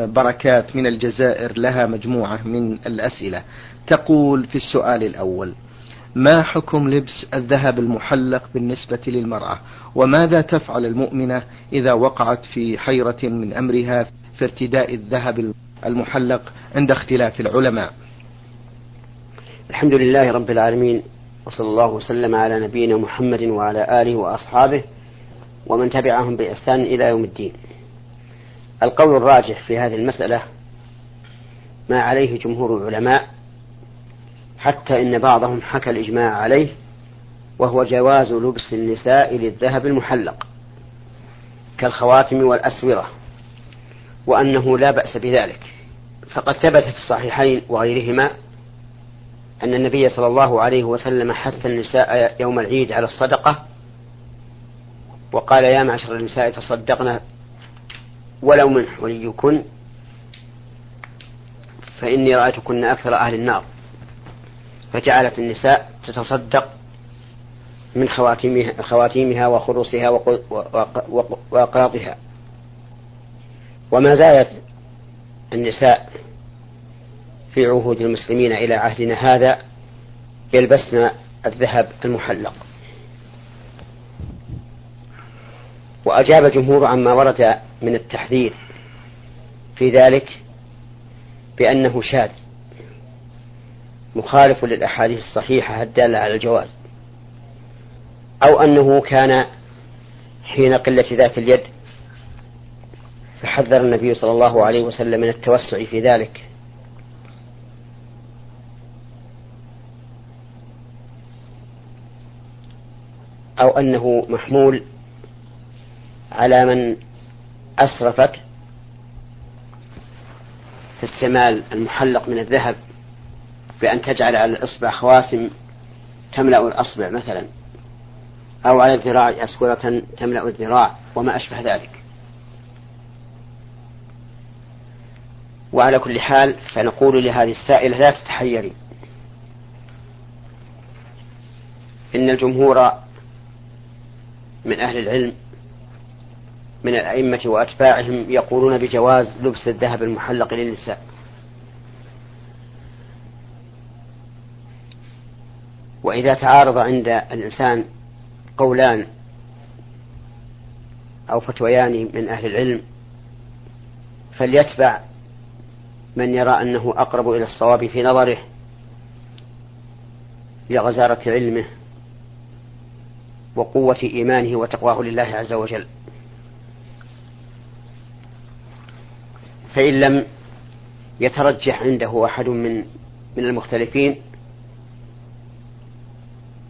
بركات من الجزائر لها مجموعة من الأسئلة. تقول في السؤال الأول ما حكم لبس الذهب المحلق بالنسبة للمرأة؟ وماذا تفعل المؤمنة إذا وقعت في حيرة من أمرها في ارتداء الذهب المحلق عند اختلاف العلماء؟ الحمد لله رب العالمين وصلى الله وسلم على نبينا محمد وعلى آله وأصحابه ومن تبعهم بإحسان إلى يوم الدين. القول الراجح في هذه المسألة ما عليه جمهور العلماء حتى إن بعضهم حكى الإجماع عليه وهو جواز لبس النساء للذهب المحلق كالخواتم والأسورة وأنه لا بأس بذلك. فقد ثبت في الصحيحين وغيرهما أن النبي صلى الله عليه وسلم حث النساء يوم العيد على الصدقة وقال يا معشر النساء تصدقنا ولو من حليكن فإني رأيتكن أكثر أهل النار. فجعلت النساء تتصدق من خواتيمها, خواتيمها وخروصها وأقراطها. وما زالت النساء في عهود المسلمين إلى عهدنا هذا يلبسن الذهب المحلق. وأجاب جمهور عما ورد من التحذير في ذلك بأنه شاذ مخالف للأحاديث الصحيحة الدالة على الجواز أو أنه كان حين قلة ذات اليد فحذر النبي صلى الله عليه وسلم من التوسع في ذلك. أو أنه محمول على من أسرفت في استعمال المحلق من الذهب بأن تجعل على الإصبع خواتم تملأ الأصبع مثلا أو على الذراع أسورة تملأ الذراع وما أشبه ذلك. وعلى كل حال فنقول لهذه السائلة لا تتحيري. إن الجمهور من أهل العلم من الأئمة وأتباعهم يقولون بجواز لبس الذهب المحلق للنساء. وإذا تعارض عند الإنسان قولان أو فتويان من أهل العلم فليتبع من يرى أنه أقرب إلى الصواب في نظره لغزارة علمه وقوة إيمانه وتقواه لله عز وجل. فإن لم يترجح عنده أحد من من المختلفين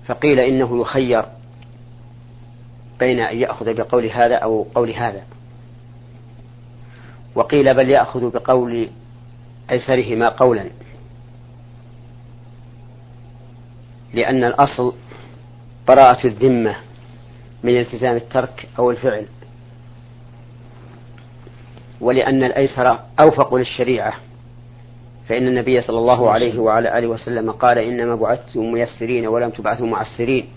فقيل إنه يخير بين أن يأخذ بقول هذا أو قول هذا. وقيل بل يأخذ بقول أيسرهما قولا لأن الأصل براءة الذمة من التزام الترك أو الفعل. ولأن الأيسر أوفق للشريعة. فإن النبي صلى الله عليه وعلى آله وسلم قال إنما بعثتم ميسرين ولم تبعثوا معسرين.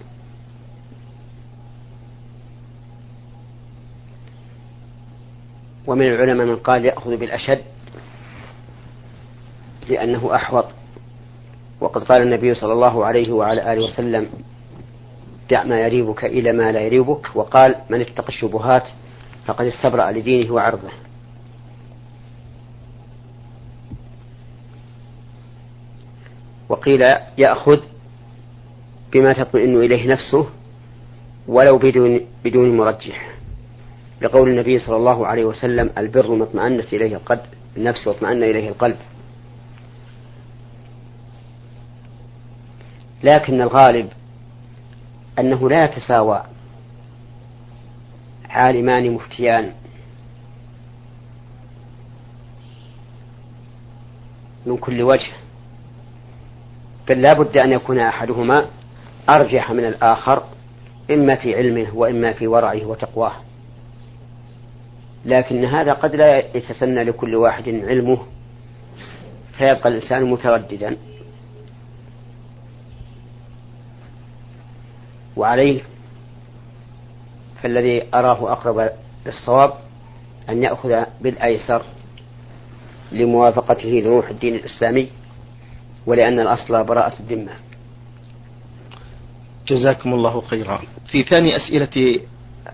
ومن العلماء من قال يأخذ بالأشد لأنه أحوط. وقد قال النبي صلى الله عليه وعلى آله وسلم دع ما يريبك إلى ما لا يريبك. وقال من اتقى الشبهات فقد استبرأ لدينه وعرضه. وقيل يأخذ بما تطمئن إليه نفسه ولو بدون بدون مرجح لقول النبي صلى الله عليه وسلم البر ما اطمأنت إليه القلب النفس واطمأن إليه القلب. لكن الغالب أنه لا يتساوى عالمان مفتيان. من كل وجه. بل لا بد أن يكون أحدهما أرجح من الآخر إما في علمه وإما في ورعه وتقواه. لكن هذا قد لا يتسنى لكل واحد علمه فيبقى الإنسان مترددا. وعليه فالذي أراه أقرب للصواب أن يأخذ بالأيسر لموافقته لروح الدين الإسلامي. ولأن الأصل براءة الذمة. جزاكم الله خيرا. في ثاني أسئلة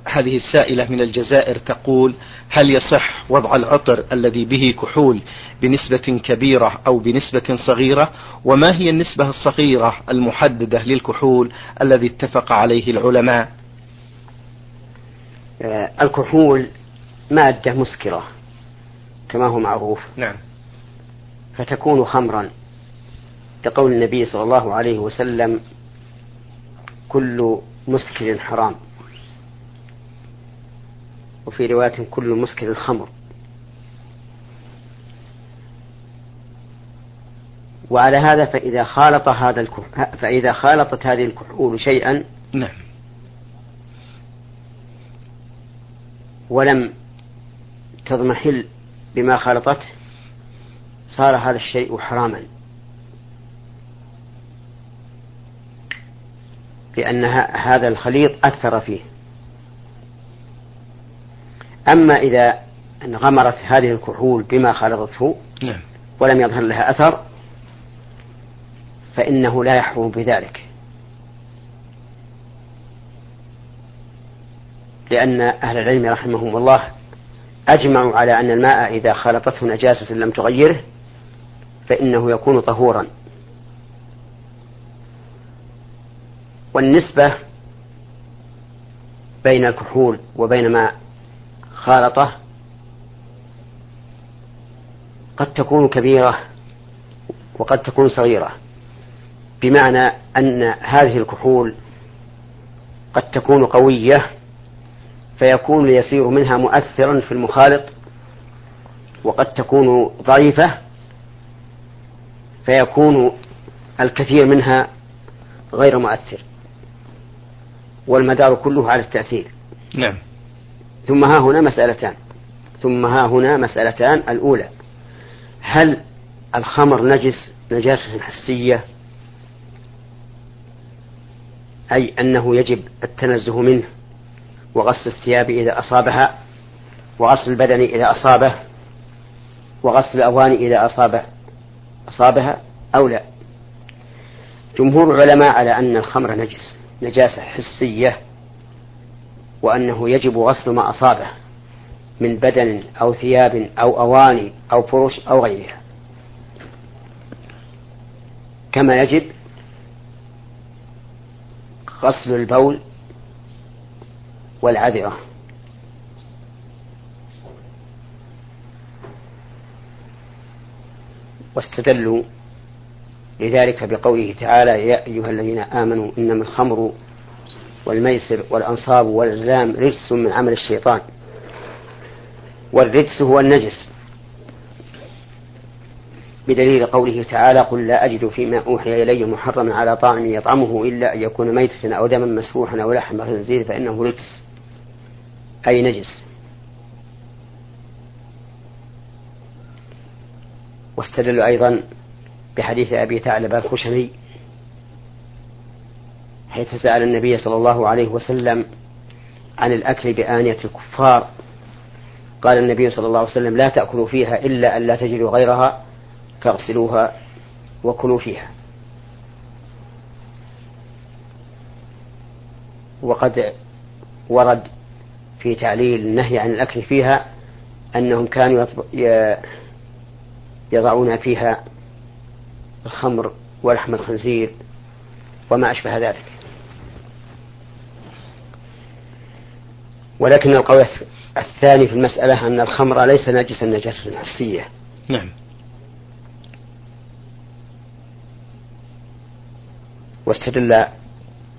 هذه السائلة من الجزائر تقول هل يصح وضع العطر الذي به كحول بنسبة كبيرة أو بنسبة صغيرة؟ وما هي النسبة الصغيرة المحددة للكحول الذي اتفق عليه العلماء؟ آه، الكحول مادة مسكرة كما هو معروف. نعم. فتكون خمرا. لقول النبي صلى الله عليه وسلم كل مسكر حرام. وفي رواية كل مسكر خمر. وعلى هذا فإذا خالط هذا الكح... فإذا خالطت هذه الكحول شيئا نعم. ولم تضمحل بما خالطته صار هذا الشيء حراما. لأن هذا الخليط أثر فيه. أما إذا انغمرت هذه الكحول بما خلطته نعم. ولم يظهر لها أثر فإنه لا يحرم بذلك. لأن أهل العلم رحمهم الله أجمعوا على أن الماء إذا خلطته نجاسة لم تغيره فإنه يكون طهورا. والنسبة بين الكحول وبين ما خالطه قد تكون كبيرة وقد تكون صغيرة بمعنى أن هذه الكحول قد تكون قوية فيكون يسير منها مؤثرا في المخالط وقد تكون ضعيفة فيكون الكثير منها غير مؤثر. والمدار كله على التأثير. نعم. ثم ها هنا مسألتان. ثم ها هنا مسألتان. الأولى هل الخمر نجس نجاسة حسية؟ أي أنه يجب التنزه منه وغسل الثياب إذا أصابها وغسل البدن إذا أصابه وغسل الأواني إذا أصابه أصابها أو لا؟ جمهور العلماء على أن الخمر نجس. نجاسة حسية وأنه يجب غسل ما أصابه من بدن أو ثياب أو أواني أو فرش أو غيرها. كما يجب غسل البول والعذرة. واستدلوا لذلك بقوله تعالى يا أيها الذين آمنوا إنما الخمر والميسر والأنصاب والأزلام رجس من عمل الشيطان والرجس هو النجس بدليل قوله تعالى قل لا أجد فيما أوحي إلي محرما على طاعم يطعمه إلا أن يكون ميتة أو دما مسفوحا أو لحم خنزير فإنه رجس أي نجس. واستدل أيضا بحديث أبي ثعلب الخشني حيث سأل النبي صلى الله عليه وسلم عن الأكل بآنية الكفار. قال النبي صلى الله عليه وسلم لا تأكلوا فيها إلا أن لا تجدوا غيرها فاغسلوها وكلوا فيها. وقد ورد في تعليل النهي عن الأكل فيها أنهم كانوا يضعون فيها الخمر ولحم الخنزير وما أشبه ذلك. ولكن القول الثاني في المسألة أن الخمر ليس نجسا نجاسة حسية نعم. واستدل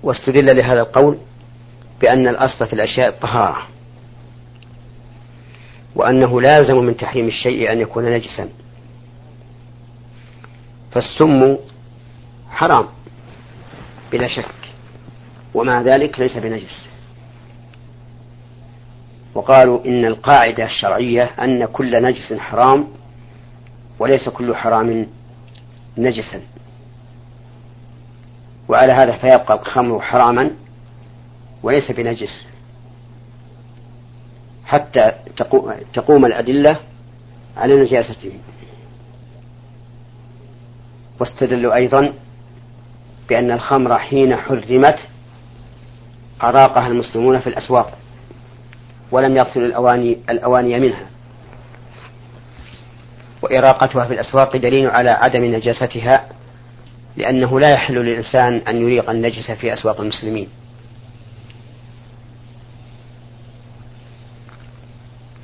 واستدل لهذا القول بأن الأصل في الأشياء الطهارة وأنه لازم من تحريم الشيء أن يكون نجسا. فالسم حرام بلا شك ومع ذلك ليس بنجس. وقالوا إن القاعدة الشرعية أن كل نجس حرام وليس كل حرام نجسا. وعلى هذا فيبقى الخمر حراما وليس بنجس. حتى تقوم الأدلة على نجاسته. واستدلوا أيضا بأن الخمر حين حرمت أراقها المسلمون في الأسواق ولم يغسلوا الأواني الأواني منها. وإراقتها في الأسواق دليل على عدم نجاستها لأنه لا يحل للإنسان أن يريق النجس في أسواق المسلمين.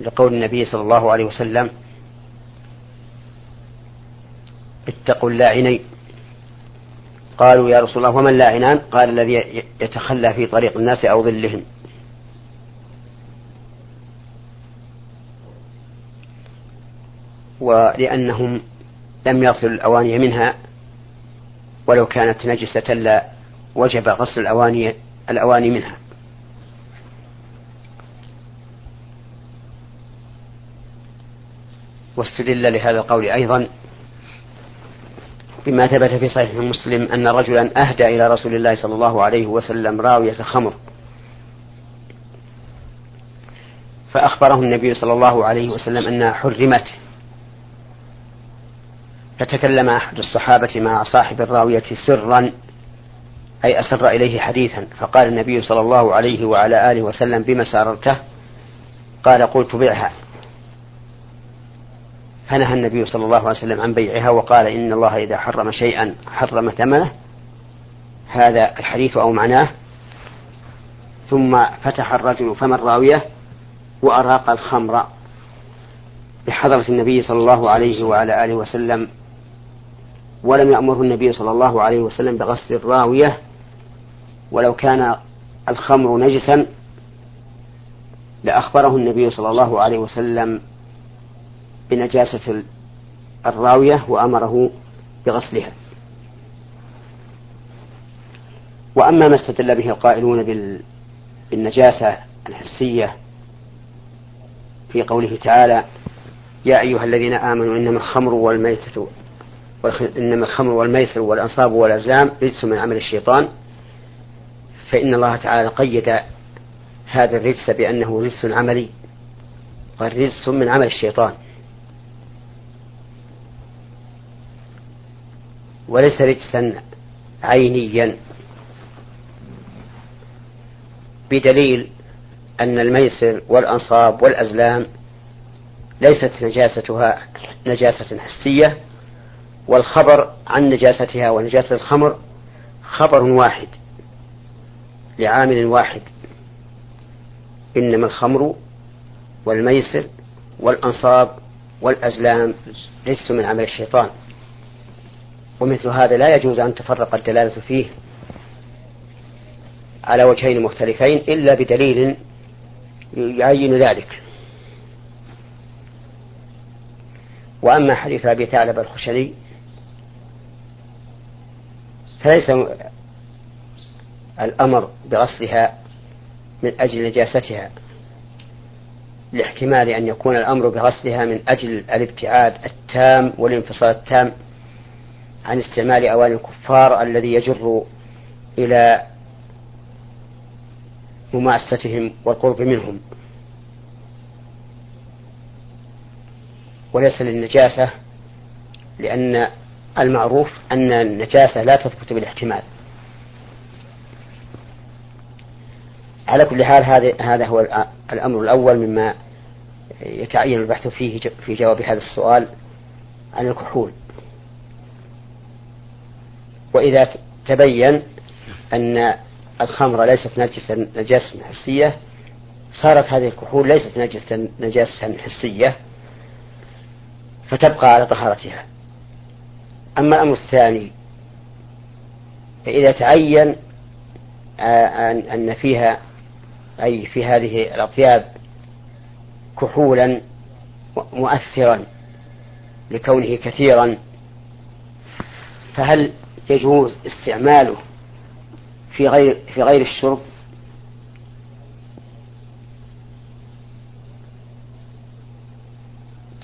لقول النبي صلى الله عليه وسلم اتقوا اللاعنين. قالوا يا رسول الله وما اللاعنان؟ قال الذي يتخلى في طريق الناس أو ظلهم. ولأنهم لم يصلوا الأواني منها ولو كانت نجسة لا وجب غسل الأواني الأواني منها. واستدل لهذا القول أيضا بما ثبت في صحيح مسلم أن رجلا أهدى إلى رسول الله صلى الله عليه وسلم راوية خمر. فأخبره النبي صلى الله عليه وسلم أنها حرمت. فتكلم أحد الصحابة مع صاحب الراوية سرا أي أسر إليه حديثا فقال النبي صلى الله عليه وعلى آله وسلم بما ساررته قال قلت بيعها فنهى النبي صلى الله عليه وسلم عن بيعها وقال إن الله إذا حرم شيئا حرم ثمنه. هذا الحديث أو معناه. ثم فتح الرجل فم الراوية وأراق الخمر بحضرة النبي صلى الله عليه وعلى آله وسلم. ولم يأمره النبي صلى الله عليه وسلم بغسل الراوية. ولو كان الخمر نجسا لأخبره النبي صلى الله عليه وسلم بنجاسة الراوية وأمره بغسلها. وأما ما استدل به القائلون بالنجاسة الحسية في قوله تعالى يا أيها الذين آمنوا إنما الخمر والميتة إنما الخمر والميسر والأنصاب والأزلام رجس من عمل الشيطان فإن الله تعالى قيد هذا الرجس بأنه رجس عملي قال رجس من عمل الشيطان. وليس رجسا عينيا. بدليل أن الميسر والأنصاب والأزلام ليست نجاستها نجاسة حسية والخبر عن نجاستها ونجاسة الخمر خبر واحد لعامل واحد. إنما الخمر والميسر والأنصاب والأزلام ليس من عمل الشيطان. ومثل هذا لا يجوز أن تفرق الدلالة فيه على وجهين مختلفين إلا بدليل يعين ذلك. وأما حديث أبي ثعلب الخشني فليس الأمر بغسلها من أجل نجاستها لاحتمال أن يكون الأمر بغسلها من أجل الابتعاد التام والانفصال التام عن استعمال أواني الكفار الذي يجر إلى مماستهم والقرب منهم. وليس للنجاسة لأن المعروف أن النجاسة لا تثبت بالاحتمال. على كل حال هذا هذا هو الأمر الأول مما يتعين البحث فيه في جواب هذا السؤال عن الكحول. وإذا تبين أن الخمر ليست نجسة نجاسة حسية صارت هذه الكحول ليست نجسة نجاسة حسية فتبقى على طهارتها. أما الأمر الثاني فإذا تعين أن فيها أي في هذه الأطياب كحولا مؤثرا لكونه كثيرا فهل يجوز استعماله في غير في غير الشرب؟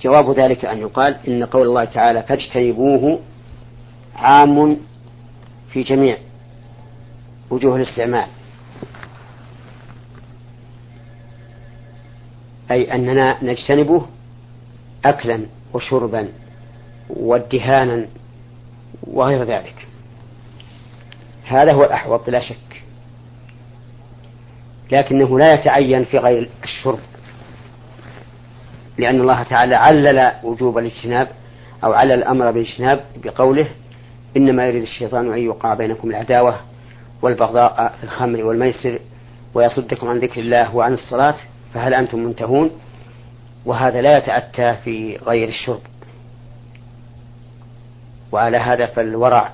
جواب ذلك أن يقال إن قول الله تعالى فاجتنبوه عام في جميع وجوه الاستعمال. أي أننا نجتنبه أكلا وشربا وادهانا وغير ذلك. هذا هو الأحوط لا شك. لكنه لا يتعين في غير الشرب لأن الله تعالى علل وجوب الاجتناب أو علل الأمر بالاجتناب بقوله إنما يريد الشيطان أن يوقع بينكم العداوة والبغضاء في الخمر والميسر ويصدكم عن ذكر الله وعن الصلاة فهل أنتم منتهون؟ وهذا لا يتأتى في غير الشرب. وعلى هذا فالورع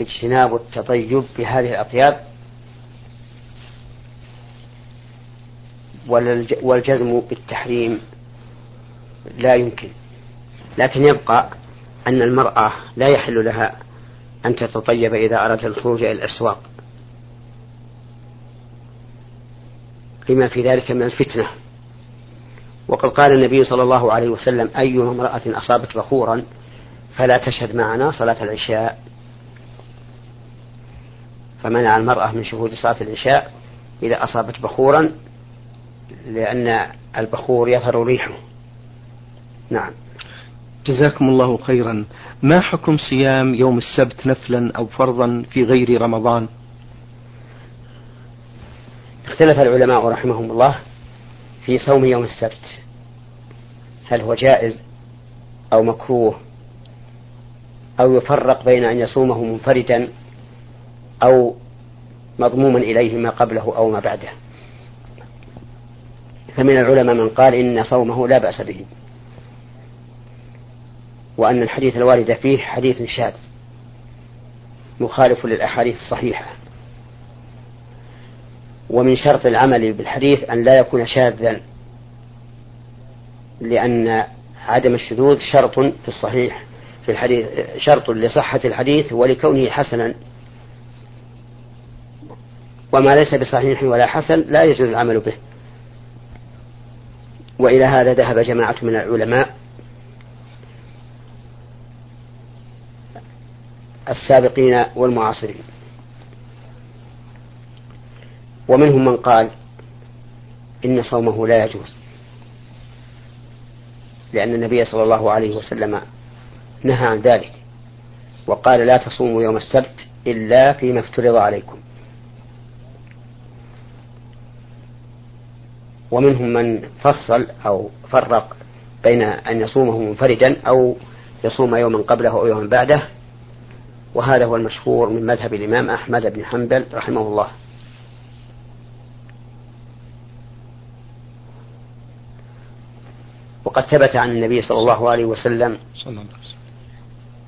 اجتناب التطيب بهذه الأطياب والجزم بالتحريم لا يمكن. لكن يبقى أن المرأة لا يحل لها أن تتطيب إذا أرادت الخروج إلى الأسواق. لما في ذلك من الفتنة. وقد قال النبي صلى الله عليه وسلم أي امرأة أصابت بخورا فلا تشهد معنا صلاة العشاء. فمنع المرأة من شهود صلاة العشاء إذا أصابت بخورا لأن البخور يظهر ريحه. نعم. جزاكم الله خيرا. ما حكم صيام يوم السبت نفلا أو فرضا في غير رمضان؟ اختلف العلماء رحمهم الله في صوم يوم السبت. هل هو جائز أو مكروه؟ أو يفرق بين أن يصومه منفردا أو مضموما إليه ما قبله أو ما بعده. فمن العلماء من قال إن صومه لا بأس به. وأن الحديث الوارد فيه حديث شاذ. مخالف للأحاديث الصحيحة. ومن شرط العمل بالحديث أن لا يكون شاذا. لأن عدم الشذوذ شرط في الصحيح في الحديث شرط لصحة الحديث ولكونه حسنا. وما ليس بصحيح ولا حسن لا يجوز العمل به. وإلى هذا ذهب جماعة من العلماء. السابقين والمعاصرين. ومنهم من قال إن صومه لا يجوز. لأن النبي صلى الله عليه وسلم نهى عن ذلك. وقال لا تصوموا يوم السبت إلا فيما افترض عليكم. ومنهم من فصل أو فرق بين أن يصومه منفردا أو يصوم يوما قبله أو يوما بعده. وهذا هو المشهور من مذهب الإمام أحمد بن حنبل رحمه الله. وقد ثبت عن النبي صلى الله عليه وسلم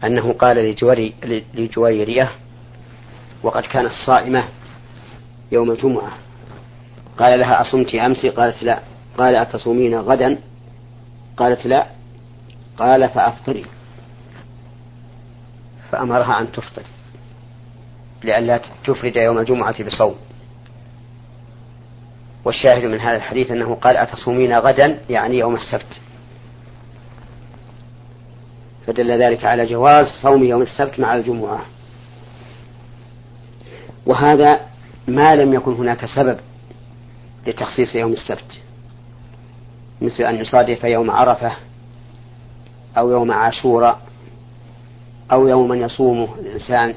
أنه قال لجويرية وقد كانت صائمة يوم الجمعة قال لها أصمت أمس قالت لا. قال أتصومين غدا؟ قالت لا. قال فأفطري. فأمرها أن تفطر. لئلا تفرد يوم الجمعة بصوم. والشاهد من هذا الحديث أنه قال أتصومين غدا يعني يوم السبت. فدل ذلك على جواز صوم يوم السبت مع الجمعة. وهذا ما لم يكن هناك سبب لتخصيص يوم السبت. مثل أن يصادف يوم عرفة أو يوم عاشوراء أو يوما يصومه الإنسان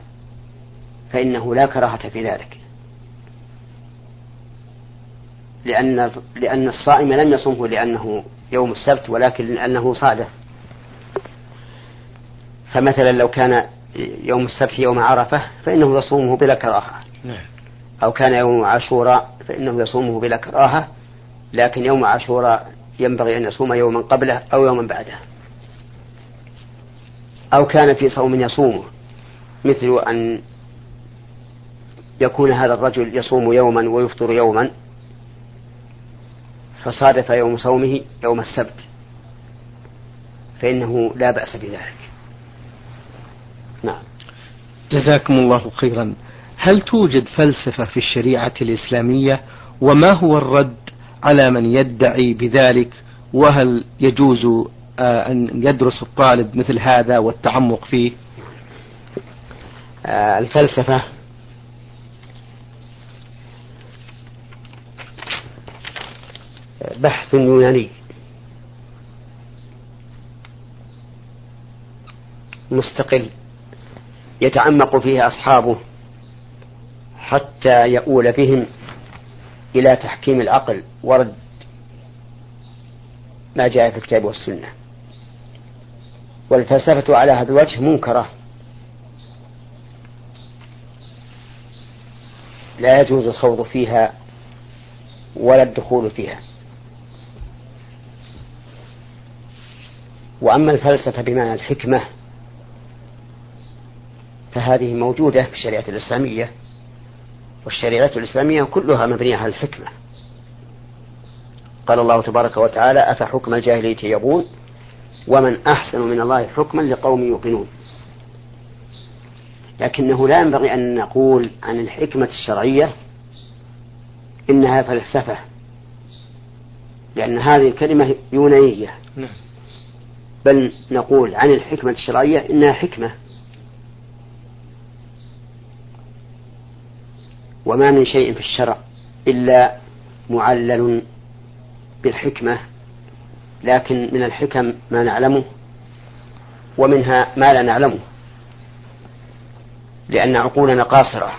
فإنه لا كراهة في ذلك. لأن لأن الصائم لم يصومه لأنه يوم السبت ولكن لأنه صادف. فمثلا لو كان يوم السبت يوم عرفة فإنه يصومه بلا كراهة. نعم. أو كان يوم عاشوراء فإنه يصومه بلا كراهة لكن يوم عاشوراء ينبغي أن يصوم يوما قبله أو يوما بعده. أو كان في صوم يصومه مثل أن يكون هذا الرجل يصوم يوما ويفطر يوما فصادف يوم صومه يوم السبت فإنه لا بأس بذلك. نعم. جزاكم الله خيرا. هل توجد فلسفة في الشريعة الإسلامية؟ وما هو الرد على من يدعي بذلك؟ وهل يجوز آه، أن يدرس الطالب مثل هذا والتعمق فيه؟ آه، الفلسفة. بحث يوناني. مستقل. يتعمق فيه أصحابه. حتى يؤول بهم إلى تحكيم العقل ورد ما جاء في الكتاب والسنة. والفلسفة على هذا الوجه منكرة. لا يجوز الخوض فيها ولا الدخول فيها. وأما الفلسفة بمعنى الحكمة فهذه موجودة في الشريعة الإسلامية. والشريعة الإسلامية كلها مبنية على الحكمة. قال الله تبارك وتعالى أفحكم الجاهلية يبغون ومن أحسن من الله حكما لقوم يوقنون. لكنه لا ينبغي أن نقول عن الحكمة الشرعية إنها فلسفة لأن هذه الكلمة يونانية. نعم. بل نقول عن الحكمة الشرعية إنها حكمة. وما من شيء في الشرع إلا معلل بالحكمة لكن من الحكم ما نعلمه ومنها ما لا نعلمه لأن عقولنا قاصرة.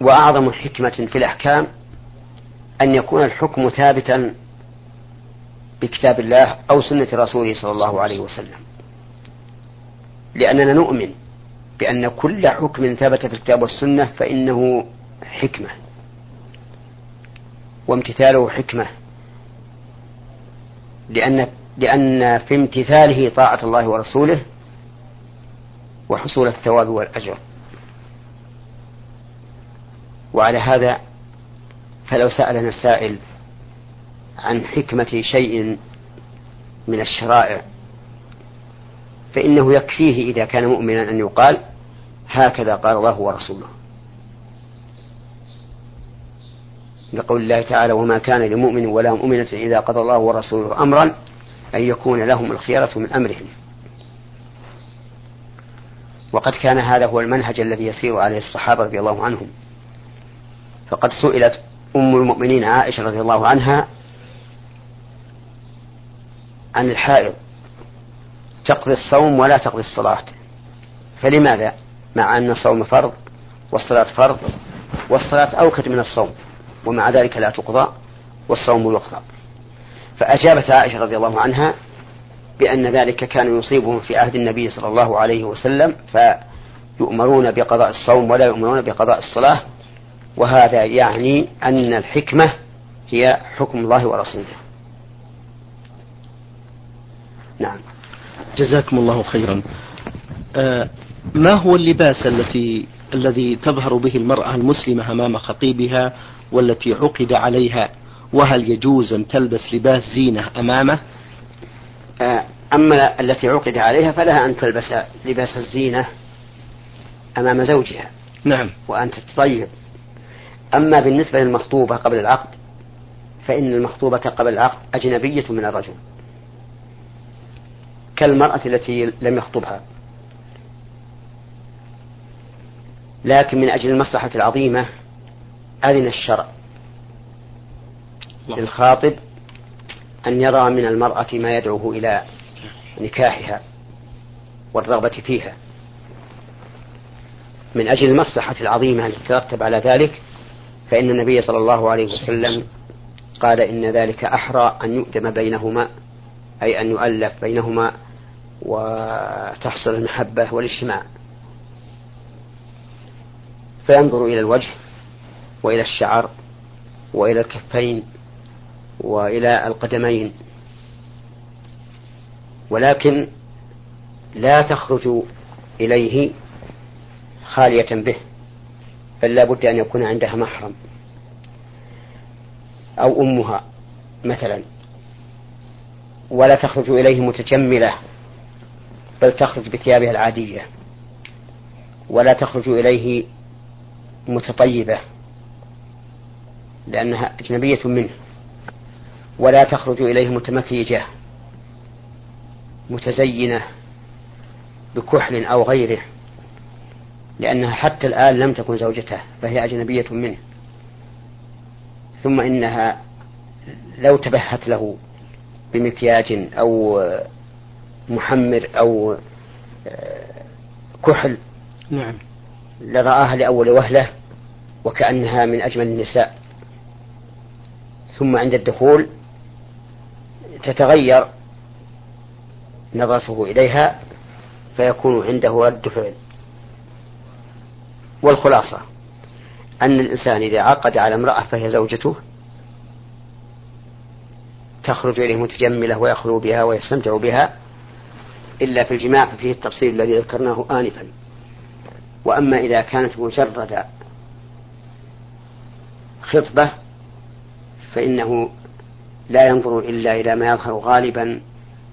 وأعظم حكمة في الأحكام أن يكون الحكم ثابتا بكتاب الله أو سنة رسوله صلى الله عليه وسلم لأننا نؤمن بأن كل حكم ثبت في الكتاب والسنة فإنه حكمة. وامتثاله حكمة. لأن لأن في امتثاله طاعة الله ورسوله وحصول الثواب والأجر. وعلى هذا فلو سألنا السائل عن حكمة شيء من الشرائع فإنه يكفيه إذا كان مؤمنا أن يقال هكذا قال الله ورسوله. لقول الله تعالى وما كان لمؤمن ولا مؤمنة إذا قضى الله ورسوله أمرا أن يكون لهم الخيرة من أمرهم. وقد كان هذا هو المنهج الذي يسير عليه الصحابة رضي الله عنهم. فقد سئلت أم المؤمنين عائشة رضي الله عنها عن الحائض. تقضي الصوم ولا تقضي الصلاة. فلماذا؟ مع أن الصوم فرض والصلاة فرض والصلاة أوكد من الصوم ومع ذلك لا تقضى والصوم يقضى. فأجابت عائشة رضي الله عنها بأن ذلك كان يصيبهم في عهد النبي صلى الله عليه وسلم فيؤمرون بقضاء الصوم ولا يؤمرون بقضاء الصلاة وهذا يعني أن الحكمة هي حكم الله ورسوله. نعم. جزاكم الله خيرا. آه ما هو اللباس التي الذي تظهر به المرأة المسلمة أمام خطيبها والتي عقد عليها؟ وهل يجوز أن تلبس لباس زينة أمامه؟ آه، أما التي عقد عليها فلها أن تلبس لباس الزينة أمام زوجها. نعم. وأن تتطيب. أما بالنسبة للمخطوبة قبل العقد فإن المخطوبة قبل العقد أجنبية من الرجل. كالمرأة التي لم يخطبها. لكن من أجل المصلحة العظيمة أذن الشرع للخاطب أن يرى من المرأة ما يدعوه إلى نكاحها والرغبة فيها. من أجل المصلحة العظيمة التي ترتب على ذلك فإن النبي صلى الله عليه وسلم قال إن ذلك أحرى أن يؤدم بينهما أي أن يؤلف بينهما وتحصل المحبة والاجتماع. فينظر إلى الوجه وإلى الشعر وإلى الكفين وإلى القدمين. ولكن لا تخرج إليه خالية به بل لا بد أن يكون عندها محرم. أو أمها مثلا. ولا تخرج إليه متجملة. بل تخرج بثيابها العادية ولا تخرج إليه متطيبة لأنها أجنبية منه ولا تخرج إليه متمكيجة متزينة بكحل أو غيره لأنها حتى الآن لم تكن زوجته فهي أجنبية منه ثم إنها لو تبهت له بمكياج أو محمر أو آه، كحل. نعم. لرآها لأول وهلة وكأنها من أجمل النساء. ثم عند الدخول تتغير نظرته إليها فيكون عنده رد فعل. والخلاصة أن الإنسان إذا عقد على امرأة فهي زوجته تخرج إليه متجملة ويخلو بها ويستمتع بها إلا في الجماع ففيه التفصيل الذي ذكرناه آنفا. وأما إذا كانت مجرد خطبة فإنه لا ينظر إلا إلى ما يظهر غالبا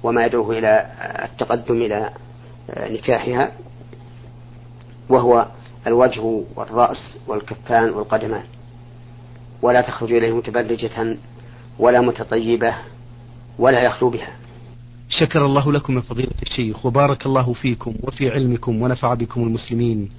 وما يدعوه إلى التقدم إلى نكاحها وهو الوجه والرأس والكفان والقدمان. ولا تخرج إليه متبرجة ولا متطيبة ولا يخلو بها. شكر الله لكم من فضيلة الشيخ وبارك الله فيكم وفي علمكم ونفع بكم المسلمين.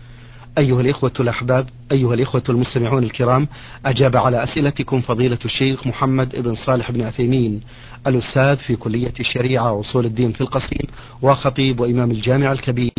أيها الإخوة الأحباب أيها الإخوة المستمعون الكرام أجاب على أسئلتكم فضيلة الشيخ محمد بن صالح بن عثيمين الأستاذ في كلية الشريعة وأصول الدين في القصيم وخطيب وإمام الجامع الكبير.